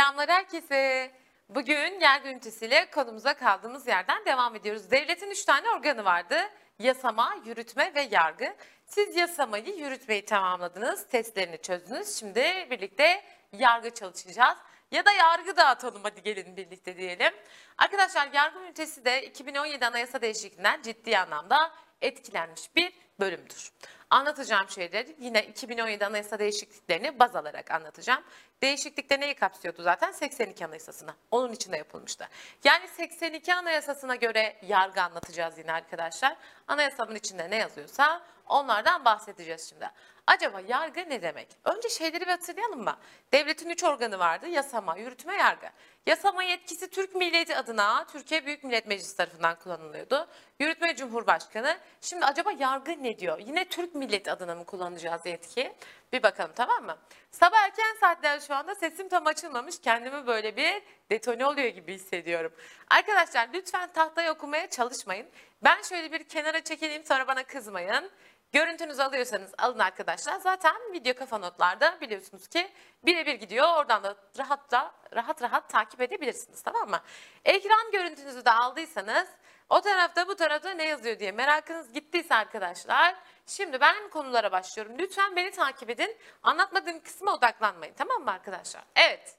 Selamlar herkese. Bugün yargı ünitesiyle konumuza kaldığımız yerden devam ediyoruz. Devletin üç tane organı vardı. Yasama, yürütme ve yargı. Siz yasamayı, yürütmeyi tamamladınız, testlerini çözdünüz. Şimdi birlikte yargı çalışacağız. Ya da yargı dağıtalım hadi gelin birlikte diyelim. Arkadaşlar yargı ünitesi de 2017 anayasa değişikliğinden ciddi anlamda etkilenmiş bir bölümdür. Anlatacağım şeyleri yine 2017 anayasa değişikliklerini baz alarak anlatacağım. Değişiklikte neyi kapsıyordu zaten? 82 anayasasına. Onun içinde yapılmıştı. Yani 82 anayasasına göre yargı anlatacağız yine arkadaşlar. Anayasanın içinde ne yazıyorsa onlardan bahsedeceğiz şimdi. Acaba yargı ne demek? Önce şeyleri bir hatırlayalım mı? Devletin üç organı vardı. Yasama, yürütme, yargı. Yasama yetkisi Türk milleti adına Türkiye Büyük Millet Meclisi tarafından kullanılıyordu. Yürütme Cumhurbaşkanı. Şimdi acaba yargı ne diyor? Yine Türk milleti adına mı kullanacağız yetkiyi? Bir bakalım tamam mı? Sabah erken saatler şu anda sesim tam açılmamış. Kendimi böyle bir detone oluyor gibi hissediyorum. Arkadaşlar lütfen tahtaya okumaya çalışmayın. Ben şöyle bir kenara çekileyim sonra bana kızmayın. Görüntünüzü alıyorsanız alın arkadaşlar. Zaten video kafa notlarda biliyorsunuz ki birebir gidiyor. Oradan da rahat da rahat rahat takip edebilirsiniz tamam mı? Ekran görüntünüzü de aldıysanız o tarafta bu tarafta ne yazıyor diye merakınız gittiyse arkadaşlar. Şimdi ben konulara başlıyorum. Lütfen beni takip edin. Anlatmadığım kısma odaklanmayın tamam mı arkadaşlar? Evet.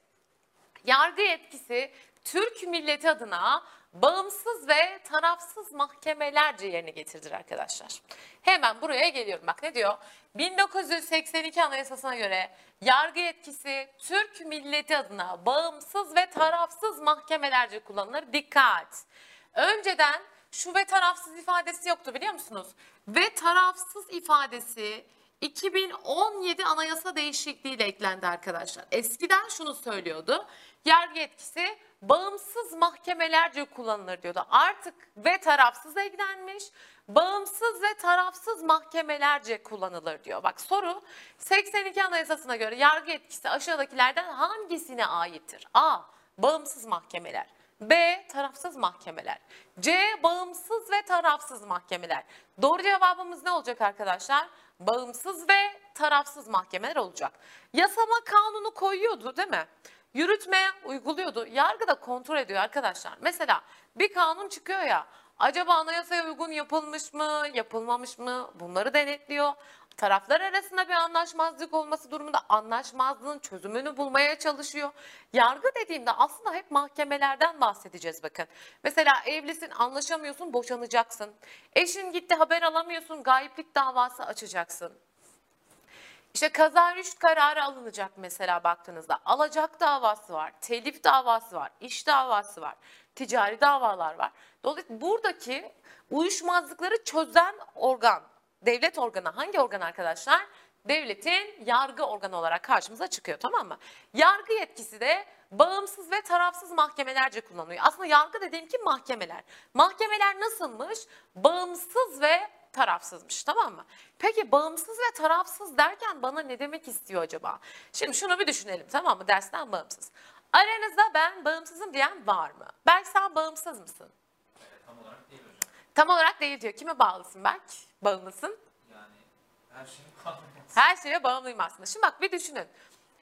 Yargı yetkisi Türk milleti adına bağımsız ve tarafsız mahkemelerce yerine getirdir arkadaşlar. Hemen buraya geliyorum. Bak ne diyor? 1982 Anayasası'na göre yargı yetkisi Türk milleti adına bağımsız ve tarafsız mahkemelerce kullanılır. Dikkat! Önceden şu ve tarafsız ifadesi yoktu biliyor musunuz? Ve tarafsız ifadesi 2017 anayasa değişikliğiyle eklendi arkadaşlar. Eskiden şunu söylüyordu. Yargı yetkisi bağımsız mahkemelerce kullanılır diyordu. Artık ve tarafsız eklenmiş. Bağımsız ve tarafsız mahkemelerce kullanılır diyor. Bak soru 82 Anayasası'na göre yargı yetkisi aşağıdakilerden hangisine aittir? A. Bağımsız mahkemeler. B. Tarafsız mahkemeler. C. Bağımsız ve tarafsız mahkemeler. Doğru cevabımız ne olacak arkadaşlar? Bağımsız ve tarafsız mahkemeler olacak. Yasama kanunu koyuyordu değil mi? Yürütmeye uyguluyordu. Yargı da kontrol ediyor arkadaşlar. Mesela bir kanun çıkıyor ya. Acaba anayasaya uygun yapılmış mı, yapılmamış mı? Bunları denetliyor. Taraflar arasında bir anlaşmazlık olması durumunda anlaşmazlığın çözümünü bulmaya çalışıyor. Yargı dediğimde aslında hep mahkemelerden bahsedeceğiz bakın. Mesela evlisin anlaşamıyorsun boşanacaksın. Eşin gitti haber alamıyorsun gayiplik davası açacaksın. İşte kaza rüşt kararı alınacak mesela baktığınızda. Alacak davası var, telif davası var, iş davası var, ticari davalar var. Dolayısıyla buradaki uyuşmazlıkları çözen organ, devlet organı hangi organ arkadaşlar? Devletin yargı organı olarak karşımıza çıkıyor tamam mı? Yargı yetkisi de bağımsız ve tarafsız mahkemelerce kullanılıyor. Aslında yargı dediğim ki mahkemeler. Mahkemeler nasılmış? Bağımsız ve tarafsızmış tamam mı? Peki bağımsız ve tarafsız derken bana ne demek istiyor acaba? Şimdi şunu bir düşünelim tamam mı dersten bağımsız. Aranızda ben bağımsızım diyen var mı? Berk sen bağımsız mısın? Tam olarak değil hocam. Tam olarak değil diyor. Kime bağlısın Berk? Bağımlısın. Yani her şeyin kanunu. Her şeye bağımlıyım aslında. Şimdi bak bir düşünün.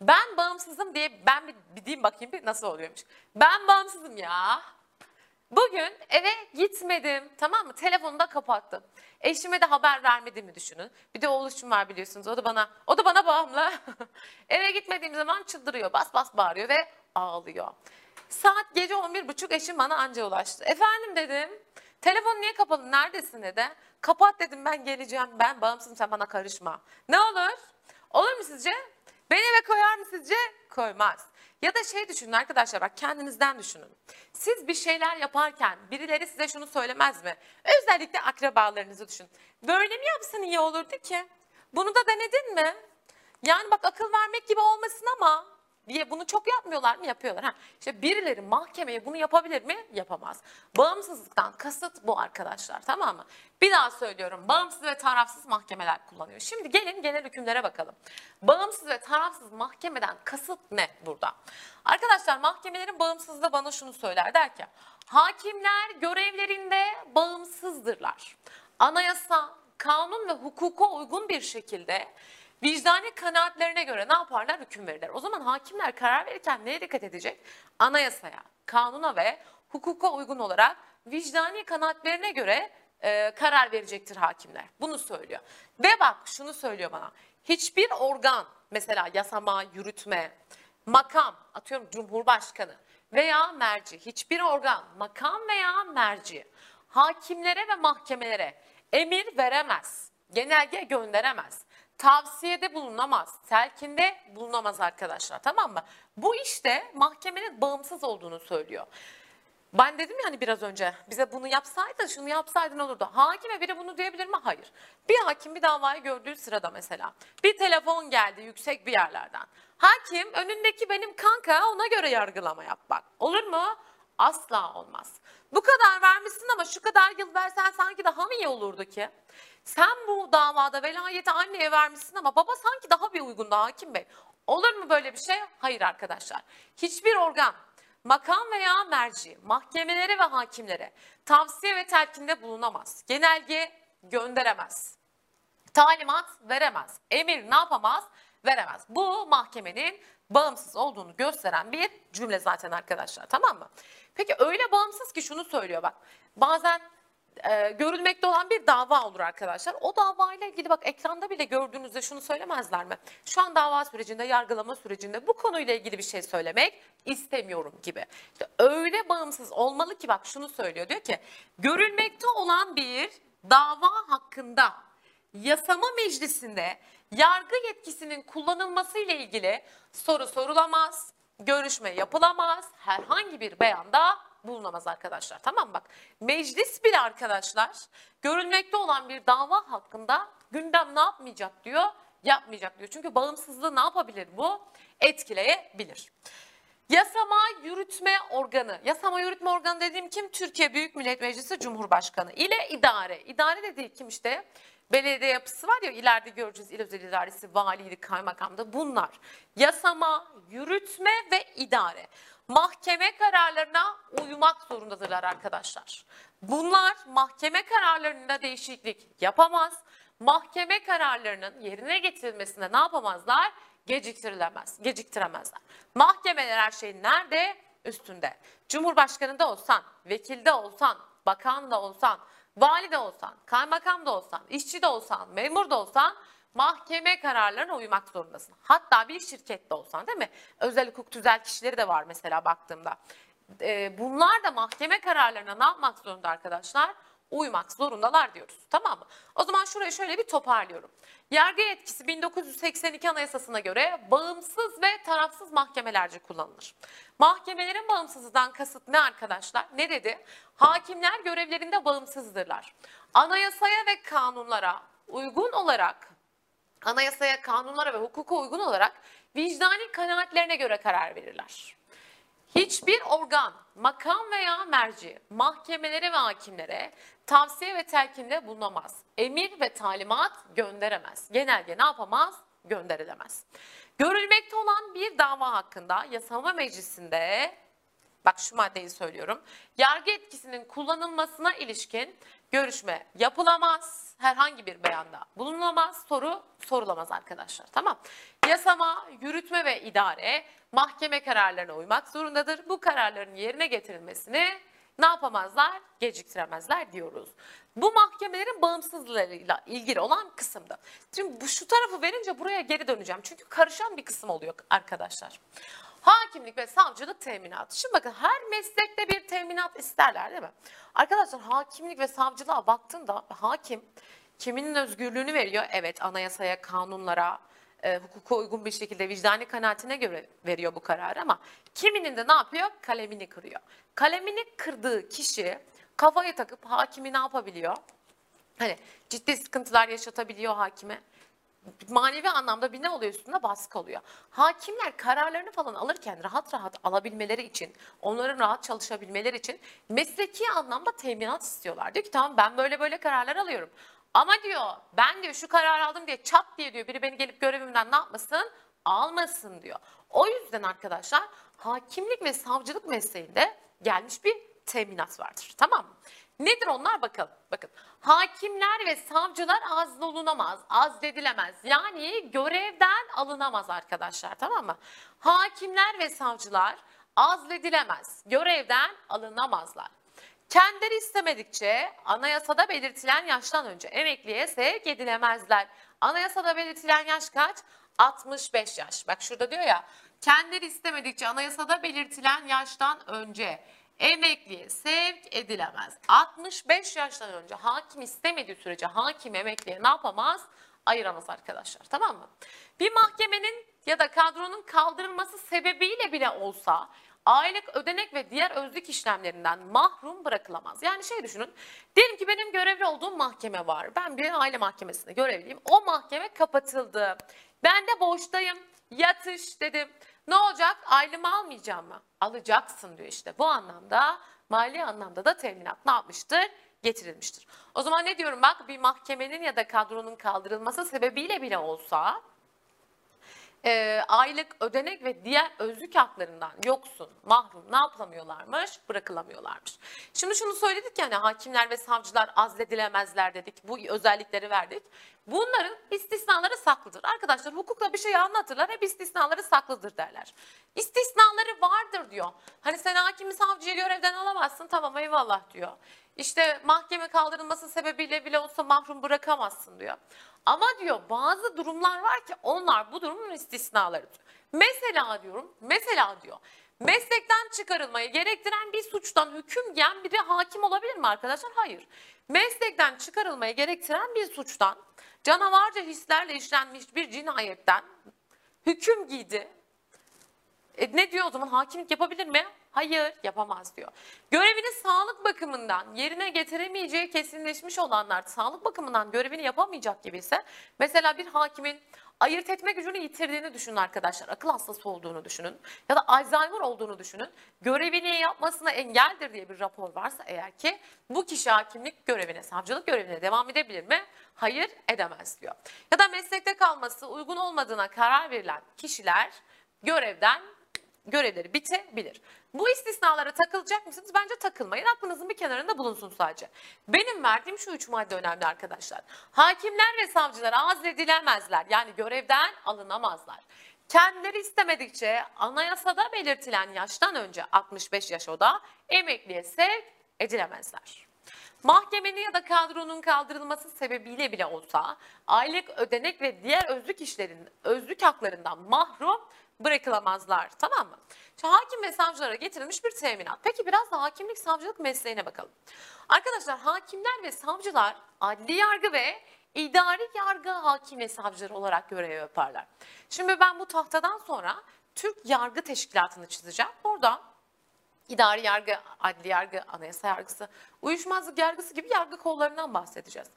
Ben bağımsızım diye ben bir, bir diyeyim bakayım bir nasıl oluyormuş. Ben bağımsızım ya. Bugün eve gitmedim tamam mı? Telefonu da kapattım. Eşime de haber vermediğimi düşünün. Bir de oğluşum var biliyorsunuz. O da bana o da bana bağımlı. eve gitmediğim zaman çıldırıyor. Bas bas bağırıyor ve ağlıyor. Saat gece 11.30 eşim bana anca ulaştı. Efendim dedim. Telefon niye kapalı? Neredesin dedi. Kapat dedim ben geleceğim. Ben bağımsızım sen bana karışma. Ne olur? Olur mu sizce? Beni eve koyar mı sizce? Koymaz. Ya da şey düşünün arkadaşlar bak kendinizden düşünün. Siz bir şeyler yaparken birileri size şunu söylemez mi? Özellikle akrabalarınızı düşün. Böyle mi yapsan iyi olurdu ki? Bunu da denedin mi? Yani bak akıl vermek gibi olmasın ama diye bunu çok yapmıyorlar mı? Yapıyorlar. Ha, işte birileri mahkemeye bunu yapabilir mi? Yapamaz. Bağımsızlıktan kasıt bu arkadaşlar tamam mı? Bir daha söylüyorum. Bağımsız ve tarafsız mahkemeler kullanıyor. Şimdi gelin genel hükümlere bakalım. Bağımsız ve tarafsız mahkemeden kasıt ne burada? Arkadaşlar mahkemelerin bağımsızlığı bana şunu söyler der ki hakimler görevlerinde bağımsızdırlar. Anayasa, kanun ve hukuka uygun bir şekilde vicdani kanaatlerine göre ne yaparlar? Hüküm verirler. O zaman hakimler karar verirken neye dikkat edecek? Anayasaya, kanuna ve hukuka uygun olarak vicdani kanaatlerine göre e, karar verecektir hakimler. Bunu söylüyor. Ve bak şunu söylüyor bana. Hiçbir organ mesela yasama, yürütme, makam atıyorum cumhurbaşkanı veya merci hiçbir organ makam veya merci hakimlere ve mahkemelere emir veremez. Genelge gönderemez. Tavsiyede bulunamaz. Telkinde bulunamaz arkadaşlar tamam mı? Bu işte mahkemenin bağımsız olduğunu söylüyor. Ben dedim ya hani biraz önce bize bunu yapsaydın şunu yapsaydın olurdu. Hakime biri bunu diyebilir mi? Hayır. Bir hakim bir davayı gördüğü sırada mesela bir telefon geldi yüksek bir yerlerden. Hakim önündeki benim kanka ona göre yargılama yap bak. Olur mu? Asla olmaz. Bu kadar vermişsin ama şu kadar yıl versen sanki daha mı iyi olurdu ki? Sen bu davada velayeti anneye vermişsin ama baba sanki daha bir uygundu hakim bey. Olur mu böyle bir şey? Hayır arkadaşlar. Hiçbir organ makam veya merci mahkemelere ve hakimlere tavsiye ve telkinde bulunamaz. Genelge gönderemez. Talimat veremez. Emir ne yapamaz? Veremez. Bu mahkemenin bağımsız olduğunu gösteren bir cümle zaten arkadaşlar tamam mı? Peki öyle bağımsız ki şunu söylüyor bak. Bazen e, görülmekte olan bir dava olur arkadaşlar. O davayla ilgili bak ekranda bile gördüğünüzde şunu söylemezler mi? Şu an dava sürecinde, yargılama sürecinde bu konuyla ilgili bir şey söylemek istemiyorum gibi. İşte öyle bağımsız olmalı ki bak şunu söylüyor. Diyor ki görülmekte olan bir dava hakkında yasama meclisinde yargı yetkisinin kullanılması ile ilgili soru sorulamaz, görüşme yapılamaz, herhangi bir beyanda bulunamaz arkadaşlar. Tamam bak. Meclis bile arkadaşlar görülmekte olan bir dava hakkında gündem ne yapmayacak diyor? Yapmayacak diyor. Çünkü bağımsızlığı ne yapabilir bu? Etkileyebilir. Yasama yürütme organı. Yasama yürütme organı dediğim kim? Türkiye Büyük Millet Meclisi Cumhurbaşkanı ile idare. İdare dediği kim işte? Belediye yapısı var ya ileride göreceğiz il özel idaresi, valiydi, kaymakamda bunlar. Yasama, yürütme ve idare. Mahkeme kararlarına uymak zorundadırlar arkadaşlar. Bunlar mahkeme kararlarında değişiklik yapamaz. Mahkeme kararlarının yerine getirilmesinde ne yapamazlar? Geciktirilemez, geciktiremezler. Mahkemeler her şeyin nerede? Üstünde. Cumhurbaşkanında olsan, vekilde olsan, bakan da olsan, vali de olsan, kaymakam da olsan, işçi de olsan, memur da olsan mahkeme kararlarına uymak zorundasın. Hatta bir şirkette olsan değil mi? Özel hukuk tüzel kişileri de var mesela baktığımda. Ee, bunlar da mahkeme kararlarına ne yapmak zorunda arkadaşlar? Uymak zorundalar diyoruz. Tamam mı? O zaman şurayı şöyle bir toparlıyorum. Yargı yetkisi 1982 Anayasası'na göre bağımsız ve tarafsız mahkemelerce kullanılır. Mahkemelerin bağımsızlığından kasıt ne arkadaşlar? Ne dedi? Hakimler görevlerinde bağımsızdırlar. Anayasaya ve kanunlara uygun olarak anayasaya, kanunlara ve hukuka uygun olarak vicdani kanaatlerine göre karar verirler. Hiçbir organ, makam veya merci mahkemelere ve hakimlere tavsiye ve telkinde bulunamaz. Emir ve talimat gönderemez. Genelge ne yapamaz? Gönderilemez. Görülmekte olan bir dava hakkında yasama meclisinde bak şu maddeyi söylüyorum. Yargı etkisinin kullanılmasına ilişkin görüşme yapılamaz. Herhangi bir beyanda bulunamaz. Soru sorulamaz arkadaşlar. Tamam. Yasama, yürütme ve idare mahkeme kararlarına uymak zorundadır. Bu kararların yerine getirilmesini ne yapamazlar? Geciktiremezler diyoruz. Bu mahkemelerin bağımsızlığıyla ilgili olan kısımda. Şimdi bu şu tarafı verince buraya geri döneceğim. Çünkü karışan bir kısım oluyor arkadaşlar. Hakimlik ve savcılık teminatı. Şimdi bakın her meslekte bir teminat isterler değil mi? Arkadaşlar hakimlik ve savcılığa baktığında hakim kiminin özgürlüğünü veriyor? Evet anayasaya, kanunlara, e, hukuka uygun bir şekilde vicdani kanaatine göre veriyor bu kararı ama kiminin de ne yapıyor? Kalemini kırıyor. Kalemini kırdığı kişi kafayı takıp hakimi ne yapabiliyor? Hani ciddi sıkıntılar yaşatabiliyor hakime. Manevi anlamda bir ne oluyor üstünde baskı oluyor. Hakimler kararlarını falan alırken rahat rahat alabilmeleri için, onların rahat çalışabilmeleri için mesleki anlamda teminat istiyorlar. Diyor ki tamam ben böyle böyle kararlar alıyorum. Ama diyor ben diyor şu kararı aldım diye çat diye diyor biri beni gelip görevimden ne yapmasın? Almasın diyor. O yüzden arkadaşlar hakimlik ve savcılık mesleğinde gelmiş bir teminat vardır. Tamam mı? Nedir onlar bakalım. Bakın hakimler ve savcılar azlolunamaz, azledilemez. Yani görevden alınamaz arkadaşlar tamam mı? Hakimler ve savcılar azledilemez, görevden alınamazlar. Kendileri istemedikçe anayasada belirtilen yaştan önce emekliye sevk edilemezler. Anayasada belirtilen yaş kaç? 65 yaş. Bak şurada diyor ya kendileri istemedikçe anayasada belirtilen yaştan önce emekliye sevk edilemez. 65 yaştan önce hakim istemediği sürece hakim emekliye ne yapamaz? Ayıramaz arkadaşlar tamam mı? Bir mahkemenin ya da kadronun kaldırılması sebebiyle bile olsa aylık ödenek ve diğer özlük işlemlerinden mahrum bırakılamaz. Yani şey düşünün, diyelim ki benim görevli olduğum mahkeme var. Ben bir aile mahkemesinde görevliyim. O mahkeme kapatıldı. Ben de boştayım. Yatış dedim. Ne olacak? Aylığımı almayacağım mı? Alacaksın diyor işte. Bu anlamda mali anlamda da teminat ne yapmıştır? Getirilmiştir. O zaman ne diyorum bak bir mahkemenin ya da kadronun kaldırılması sebebiyle bile olsa e, aylık ödenek ve diğer özlük haklarından yoksun, mahrum ne yapılamıyorlarmış? Bırakılamıyorlarmış. Şimdi şunu söyledik yani hakimler ve savcılar azledilemezler dedik. Bu özellikleri verdik. Bunların istisnaları saklıdır. Arkadaşlar hukukla bir şey anlatırlar hep istisnaları saklıdır derler. İstisnaları vardır diyor. Hani sen hakimi savcıyı görevden alamazsın tamam eyvallah diyor. İşte mahkeme kaldırılması sebebiyle bile olsa mahrum bırakamazsın diyor. Ama diyor bazı durumlar var ki onlar bu durumun istisnalarıdır. Mesela diyorum, mesela diyor meslekten çıkarılmayı gerektiren bir suçtan hüküm giyen biri hakim olabilir mi arkadaşlar? Hayır. Meslekten çıkarılmayı gerektiren bir suçtan canavarca hislerle işlenmiş bir cinayetten hüküm giydi. E ne diyor o zaman hakimlik yapabilir mi? Hayır yapamaz diyor. Görevini sağlık bakımından yerine getiremeyeceği kesinleşmiş olanlar sağlık bakımından görevini yapamayacak gibi ise mesela bir hakimin ayırt etme gücünü yitirdiğini düşünün arkadaşlar. Akıl hastası olduğunu düşünün ya da Alzheimer olduğunu düşünün. Görevini yapmasına engeldir diye bir rapor varsa eğer ki bu kişi hakimlik görevine, savcılık görevine devam edebilir mi? Hayır edemez diyor. Ya da meslekte kalması uygun olmadığına karar verilen kişiler görevden görevleri bitebilir. Bu istisnalara takılacak mısınız? Bence takılmayın. Aklınızın bir kenarında bulunsun sadece. Benim verdiğim şu üç madde önemli arkadaşlar. Hakimler ve savcılar azledilemezler. Yani görevden alınamazlar. Kendileri istemedikçe anayasada belirtilen yaştan önce 65 yaş o da emekliye sevk edilemezler. Mahkemenin ya da kadronun kaldırılması sebebiyle bile olsa aylık ödenek ve diğer özlük işlerin özlük haklarından mahrum bırakılamazlar. Tamam mı? Şimdi hakim ve savcılara getirilmiş bir teminat. Peki biraz da hakimlik savcılık mesleğine bakalım. Arkadaşlar hakimler ve savcılar adli yargı ve idari yargı hakim ve savcıları olarak görev yaparlar. Şimdi ben bu tahtadan sonra Türk Yargı Teşkilatı'nı çizeceğim. Orada idari yargı, adli yargı, anayasa yargısı, uyuşmazlık yargısı gibi yargı kollarından bahsedeceğiz.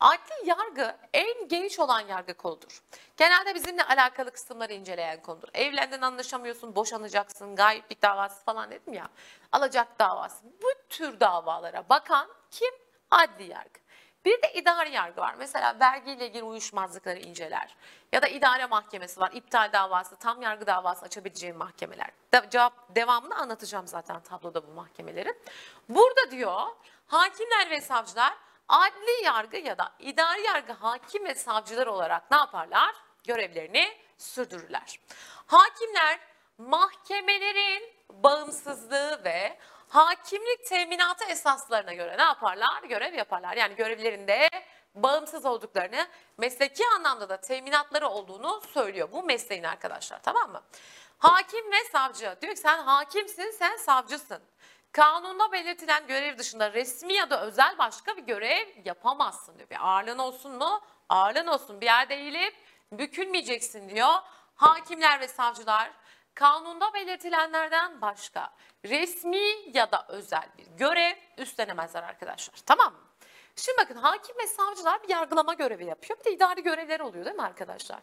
Adli yargı en geniş olan yargı koludur. Genelde bizimle alakalı kısımları inceleyen konudur. Evlendin anlaşamıyorsun, boşanacaksın, gayiplik davası falan dedim ya. Alacak davası. Bu tür davalara bakan kim? Adli yargı. Bir de idari yargı var. Mesela vergiyle ilgili uyuşmazlıkları inceler. Ya da idare mahkemesi var. İptal davası, tam yargı davası açabileceğim mahkemeler. De- cevap devamını anlatacağım zaten tabloda bu mahkemelerin. Burada diyor hakimler ve savcılar adli yargı ya da idari yargı hakim ve savcılar olarak ne yaparlar? Görevlerini sürdürürler. Hakimler mahkemelerin bağımsızlığı ve hakimlik teminatı esaslarına göre ne yaparlar? Görev yaparlar. Yani görevlerinde bağımsız olduklarını, mesleki anlamda da teminatları olduğunu söylüyor. Bu mesleğin arkadaşlar tamam mı? Hakim ve savcı. Diyor ki sen hakimsin, sen savcısın. Kanunda belirtilen görev dışında resmi ya da özel başka bir görev yapamazsın diyor. Bir ağırlığın olsun mu? Ağırlığın olsun. Bir yerde eğilip bükülmeyeceksin diyor. Hakimler ve savcılar kanunda belirtilenlerden başka resmi ya da özel bir görev üstlenemezler arkadaşlar. Tamam mı? Şimdi bakın hakim ve savcılar bir yargılama görevi yapıyor. Bir de idari görevleri oluyor değil mi arkadaşlar?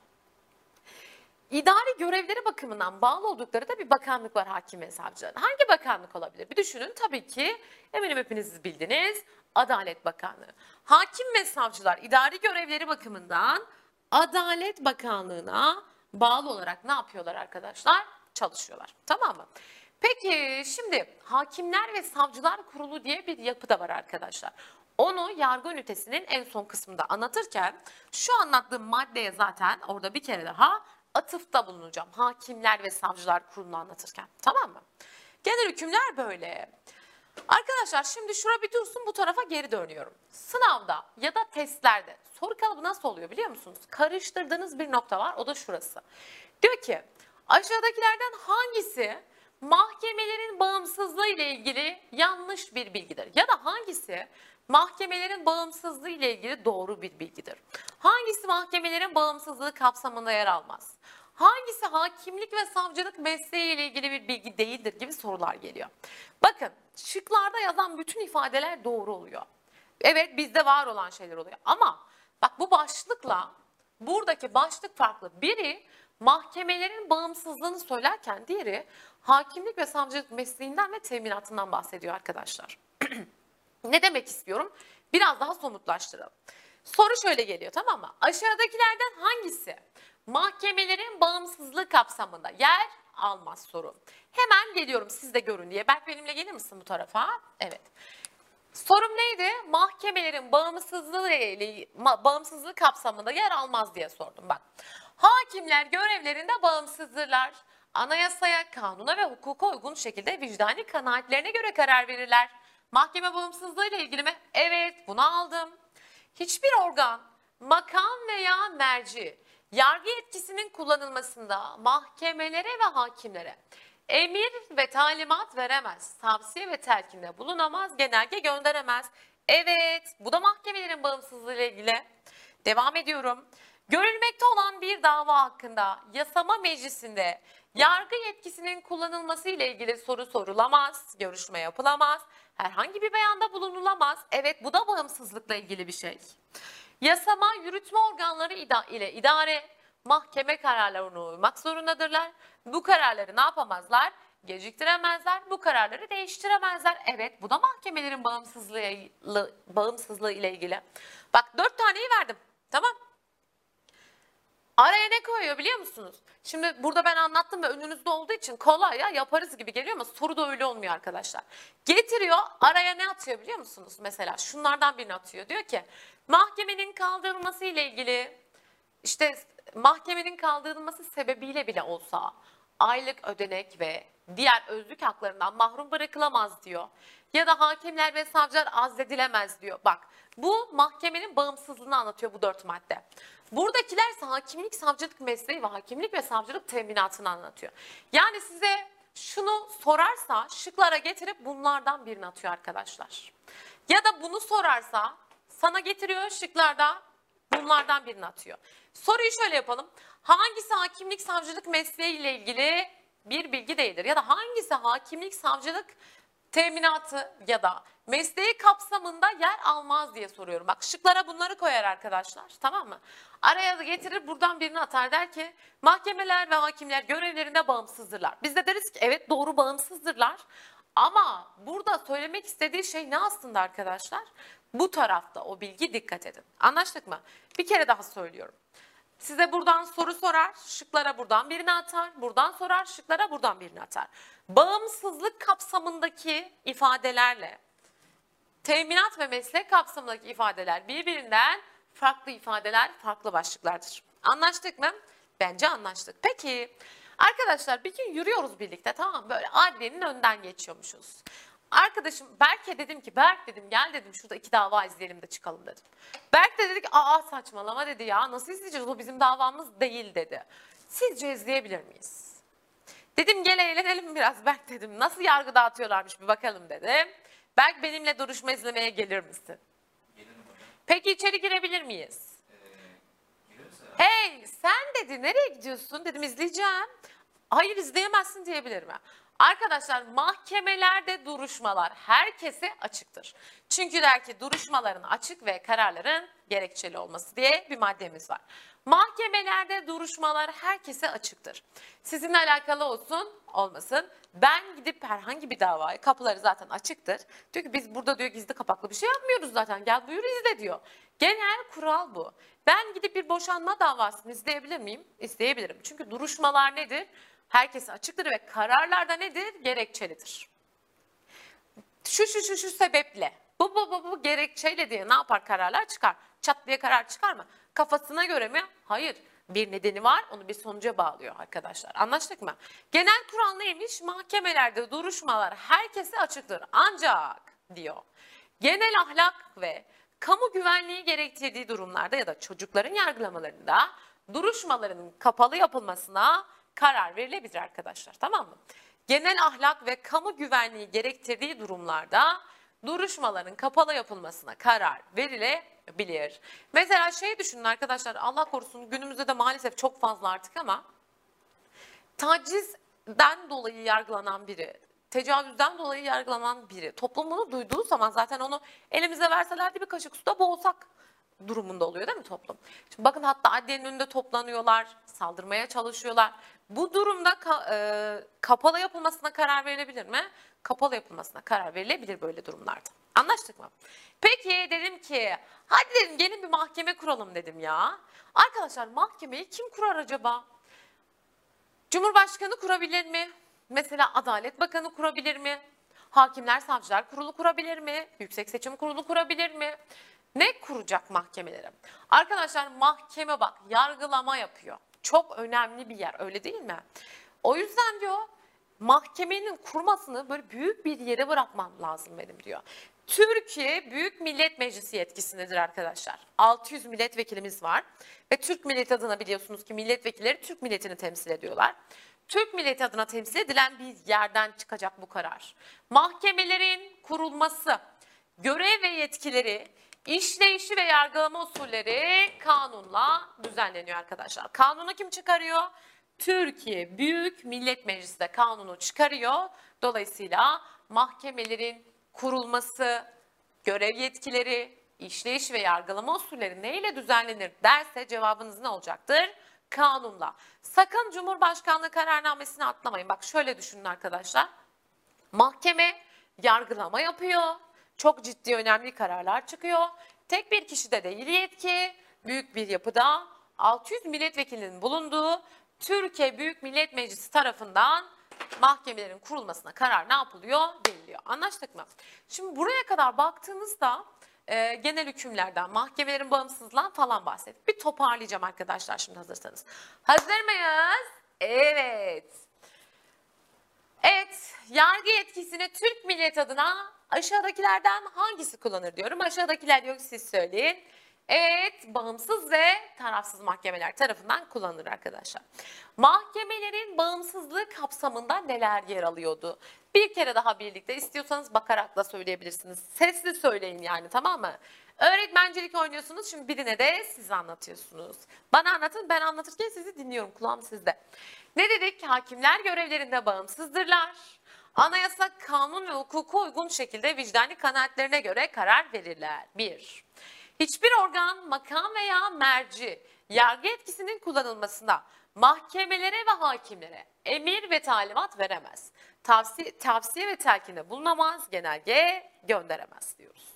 İdari görevleri bakımından bağlı oldukları da bir bakanlık var hakim ve savcıların. Hangi bakanlık olabilir? Bir düşünün tabii ki eminim hepiniz bildiniz Adalet Bakanlığı. Hakim ve savcılar idari görevleri bakımından Adalet Bakanlığı'na bağlı olarak ne yapıyorlar arkadaşlar? Çalışıyorlar. Tamam mı? Peki şimdi Hakimler ve Savcılar Kurulu diye bir yapı da var arkadaşlar. Onu yargı ünitesinin en son kısmında anlatırken şu anlattığım maddeye zaten orada bir kere daha atıfta bulunacağım. Hakimler ve Savcılar Kurulu'nu anlatırken. Tamam mı? Genel hükümler böyle. Arkadaşlar şimdi şura bir dursun bu tarafa geri dönüyorum. Sınavda ya da testlerde soru kalıbı nasıl oluyor biliyor musunuz? Karıştırdığınız bir nokta var o da şurası. Diyor ki aşağıdakilerden hangisi mahkemelerin bağımsızlığı ile ilgili yanlış bir bilgidir? Ya da hangisi mahkemelerin bağımsızlığı ile ilgili doğru bir bilgidir? Hangisi mahkemelerin bağımsızlığı kapsamında yer almaz? Hangisi hakimlik ve savcılık mesleği ile ilgili bir bilgi değildir gibi sorular geliyor. Bakın şıklarda yazan bütün ifadeler doğru oluyor. Evet bizde var olan şeyler oluyor ama bak bu başlıkla buradaki başlık farklı. Biri mahkemelerin bağımsızlığını söylerken diğeri hakimlik ve savcılık mesleğinden ve teminatından bahsediyor arkadaşlar. ne demek istiyorum? Biraz daha somutlaştıralım. Soru şöyle geliyor tamam mı? Aşağıdakilerden hangisi mahkemelerin bağımsızlığı kapsamında yer almaz soru. Hemen geliyorum siz de görün diye. Berk benimle gelir misin bu tarafa? Evet. Sorum neydi? Mahkemelerin bağımsızlığı ile bağımsızlığı kapsamında yer almaz diye sordum bak. Hakimler görevlerinde bağımsızdırlar. Anayasaya, kanuna ve hukuka uygun şekilde vicdani kanaatlerine göre karar verirler. Mahkeme bağımsızlığı ile ilgili mi? Evet, bunu aldım. Hiçbir organ, makam veya merci yargı yetkisinin kullanılmasında mahkemelere ve hakimlere emir ve talimat veremez, tavsiye ve telkinde bulunamaz, genelge gönderemez. Evet, bu da mahkemelerin bağımsızlığı ile ilgili. Devam ediyorum. Görülmekte olan bir dava hakkında yasama meclisinde yargı yetkisinin kullanılması ile ilgili soru sorulamaz, görüşme yapılamaz, herhangi bir beyanda bulunulamaz. Evet, bu da bağımsızlıkla ilgili bir şey. Yasama, yürütme organları ile idare, mahkeme kararlarına uymak zorundadırlar. Bu kararları ne yapamazlar? Geciktiremezler. Bu kararları değiştiremezler. Evet, bu da mahkemelerin bağımsızlığı, bağımsızlığı ile ilgili. Bak dört taneyi verdim. Tamam. Araya ne koyuyor biliyor musunuz? Şimdi burada ben anlattım ve önünüzde olduğu için kolay ya yaparız gibi geliyor ama soru da öyle olmuyor arkadaşlar. Getiriyor araya ne atıyor biliyor musunuz? Mesela şunlardan birini atıyor. Diyor ki mahkemenin kaldırılması ile ilgili işte mahkemenin kaldırılması sebebiyle bile olsa aylık ödenek ve diğer özlük haklarından mahrum bırakılamaz diyor. Ya da hakimler ve savcılar azledilemez diyor. Bak bu mahkemenin bağımsızlığını anlatıyor bu dört madde. Buradakiler ise hakimlik savcılık mesleği ve hakimlik ve savcılık teminatını anlatıyor. Yani size şunu sorarsa şıklara getirip bunlardan birini atıyor arkadaşlar. Ya da bunu sorarsa sana getiriyor şıklarda bunlardan birini atıyor. Soruyu şöyle yapalım. Hangisi hakimlik savcılık mesleği ile ilgili bir bilgi değildir? Ya da hangisi hakimlik savcılık teminatı ya da mesleği kapsamında yer almaz diye soruyorum. Bak şıklara bunları koyar arkadaşlar tamam mı? Araya da getirir buradan birini atar der ki mahkemeler ve hakimler görevlerinde bağımsızdırlar. Biz de deriz ki evet doğru bağımsızdırlar. Ama burada söylemek istediği şey ne aslında arkadaşlar? Bu tarafta o bilgi dikkat edin. Anlaştık mı? Bir kere daha söylüyorum. Size buradan soru sorar, şıklara buradan birini atar, buradan sorar, şıklara buradan birini atar. Bağımsızlık kapsamındaki ifadelerle teminat ve meslek kapsamındaki ifadeler birbirinden farklı ifadeler, farklı başlıklardır. Anlaştık mı? Bence anlaştık. Peki arkadaşlar bir gün yürüyoruz birlikte tamam mı? Böyle adliyenin önden geçiyormuşuz. Arkadaşım Berk'e dedim ki Berk dedim gel dedim şurada iki dava izleyelim de çıkalım dedim. Berk de dedi ki aa saçmalama dedi ya nasıl izleyeceğiz o bizim davamız değil dedi. Sizce izleyebilir miyiz? Dedim gel eğlenelim biraz Berk dedim. Nasıl yargı dağıtıyorlarmış bir bakalım dedim. Berk benimle duruşma izlemeye gelir misin? Gelirim. Peki içeri girebilir miyiz? Ee. Hey sen dedi nereye gidiyorsun dedim izleyeceğim. Hayır izleyemezsin diyebilirim. Arkadaşlar mahkemelerde duruşmalar herkese açıktır. Çünkü der ki duruşmaların açık ve kararların gerekçeli olması diye bir maddemiz var. Mahkemelerde duruşmalar herkese açıktır. Sizinle alakalı olsun olmasın. Ben gidip herhangi bir davayı kapıları zaten açıktır. Diyor ki biz burada diyor gizli kapaklı bir şey yapmıyoruz zaten gel buyur izle diyor. Genel kural bu. Ben gidip bir boşanma davasını izleyebilir miyim? İzleyebilirim. Çünkü duruşmalar nedir? Herkese açıktır ve kararlarda nedir? Gerekçelidir. Şu şu şu şu sebeple bu bu bu, bu gerekçeyle diye ne yapar kararlar çıkar. Çat diye karar çıkar mı? Kafasına göre mi? Hayır. Bir nedeni var onu bir sonuca bağlıyor arkadaşlar. Anlaştık mı? Genel kural neymiş? Mahkemelerde duruşmalar herkese açıktır. Ancak diyor. Genel ahlak ve kamu güvenliği gerektirdiği durumlarda ya da çocukların yargılamalarında duruşmaların kapalı yapılmasına karar verilebilir arkadaşlar. Tamam mı? Genel ahlak ve kamu güvenliği gerektirdiği durumlarda duruşmaların kapalı yapılmasına karar verilebilir. Mesela şey düşünün arkadaşlar Allah korusun günümüzde de maalesef çok fazla artık ama tacizden dolayı yargılanan biri, tecavüzden dolayı yargılanan biri toplum bunu duyduğu zaman zaten onu elimize verselerdi bir kaşık suda boğsak durumunda oluyor değil mi toplum? Şimdi bakın hatta adliyenin önünde toplanıyorlar, saldırmaya çalışıyorlar. Bu durumda ka- e, kapalı yapılmasına karar verilebilir mi? Kapalı yapılmasına karar verilebilir böyle durumlarda. Anlaştık mı? Peki dedim ki hadi dedim gelin bir mahkeme kuralım dedim ya. Arkadaşlar mahkemeyi kim kurar acaba? Cumhurbaşkanı kurabilir mi? Mesela Adalet Bakanı kurabilir mi? Hakimler Savcılar Kurulu kurabilir mi? Yüksek Seçim Kurulu kurabilir mi? Ne kuracak mahkemeleri? Arkadaşlar mahkeme bak yargılama yapıyor. Çok önemli bir yer öyle değil mi? O yüzden diyor mahkemenin kurmasını böyle büyük bir yere bırakmam lazım benim diyor. Türkiye Büyük Millet Meclisi yetkisindedir arkadaşlar. 600 milletvekilimiz var ve Türk milleti adına biliyorsunuz ki milletvekilleri Türk milletini temsil ediyorlar. Türk milleti adına temsil edilen bir yerden çıkacak bu karar. Mahkemelerin kurulması, görev ve yetkileri, işleyişi ve yargılama usulleri kanunla düzenleniyor arkadaşlar. Kanunu kim çıkarıyor? Türkiye Büyük Millet Meclisi de kanunu çıkarıyor. Dolayısıyla mahkemelerin kurulması, görev yetkileri, işleyiş ve yargılama usulleri neyle düzenlenir derse cevabınız ne olacaktır? Kanunla. Sakın Cumhurbaşkanlığı kararnamesini atlamayın. Bak şöyle düşünün arkadaşlar. Mahkeme yargılama yapıyor. Çok ciddi önemli kararlar çıkıyor. Tek bir kişide değil yetki. Büyük bir yapıda 600 milletvekilinin bulunduğu Türkiye Büyük Millet Meclisi tarafından mahkemelerin kurulmasına karar ne yapılıyor? Veriliyor. Anlaştık mı? Şimdi buraya kadar baktığınızda e, genel hükümlerden, mahkemelerin bağımsızlığından falan bahsettik. Bir toparlayacağım arkadaşlar şimdi hazırsanız. Hazır mıyız? Evet. Evet, yargı yetkisini Türk millet adına aşağıdakilerden hangisi kullanır diyorum. Aşağıdakiler yok siz söyleyin. Evet, bağımsız ve tarafsız mahkemeler tarafından kullanılır arkadaşlar. Mahkemelerin bağımsızlığı kapsamında neler yer alıyordu? Bir kere daha birlikte istiyorsanız bakarak da söyleyebilirsiniz. Sesli söyleyin yani tamam mı? Öğretmencilik oynuyorsunuz şimdi birine de siz anlatıyorsunuz. Bana anlatın ben anlatırken sizi dinliyorum kulağım sizde. Ne dedik? Hakimler görevlerinde bağımsızdırlar. Anayasa, kanun ve hukuka uygun şekilde vicdani kanaatlerine göre karar verirler. 1. Hiçbir organ, makam veya merci yargı etkisinin kullanılmasına mahkemelere ve hakimlere emir ve talimat veremez. Tavsiye, tavsiye ve telkinde bulunamaz, genelge gönderemez diyoruz.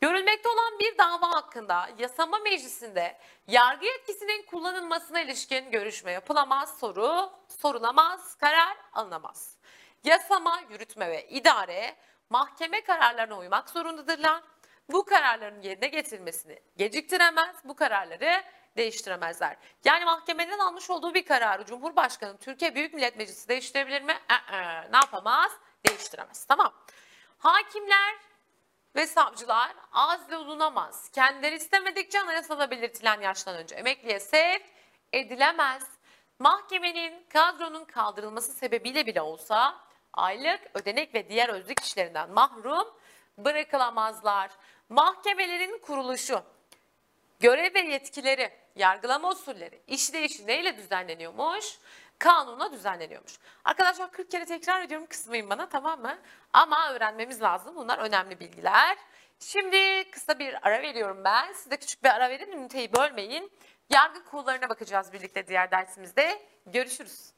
Görülmekte olan bir dava hakkında yasama meclisinde yargı yetkisinin kullanılmasına ilişkin görüşme yapılamaz, soru sorulamaz, karar alınamaz. Yasama, yürütme ve idare mahkeme kararlarına uymak zorundadırlar. Bu kararların yerine getirilmesini geciktiremez, bu kararları değiştiremezler. Yani mahkemenin almış olduğu bir kararı Cumhurbaşkanı Türkiye Büyük Millet Meclisi değiştirebilir mi? Ee, ne yapamaz? Değiştiremez. Tamam. Hakimler ve savcılar azle olunamaz. Kendileri istemedikçe anayasada belirtilen yaştan önce emekliye sevk edilemez. Mahkemenin kadronun kaldırılması sebebiyle bile olsa aylık, ödenek ve diğer özlük işlerinden mahrum bırakılamazlar. Mahkemelerin kuruluşu, görev ve yetkileri, yargılama usulleri, işleyişi neyle düzenleniyormuş? Kanunla düzenleniyormuş. Arkadaşlar 40 kere tekrar ediyorum kısmayın bana tamam mı? Ama öğrenmemiz lazım. Bunlar önemli bilgiler. Şimdi kısa bir ara veriyorum ben. Siz de küçük bir ara verin. Üniteyi bölmeyin. Yargı kurullarına bakacağız birlikte diğer dersimizde. Görüşürüz.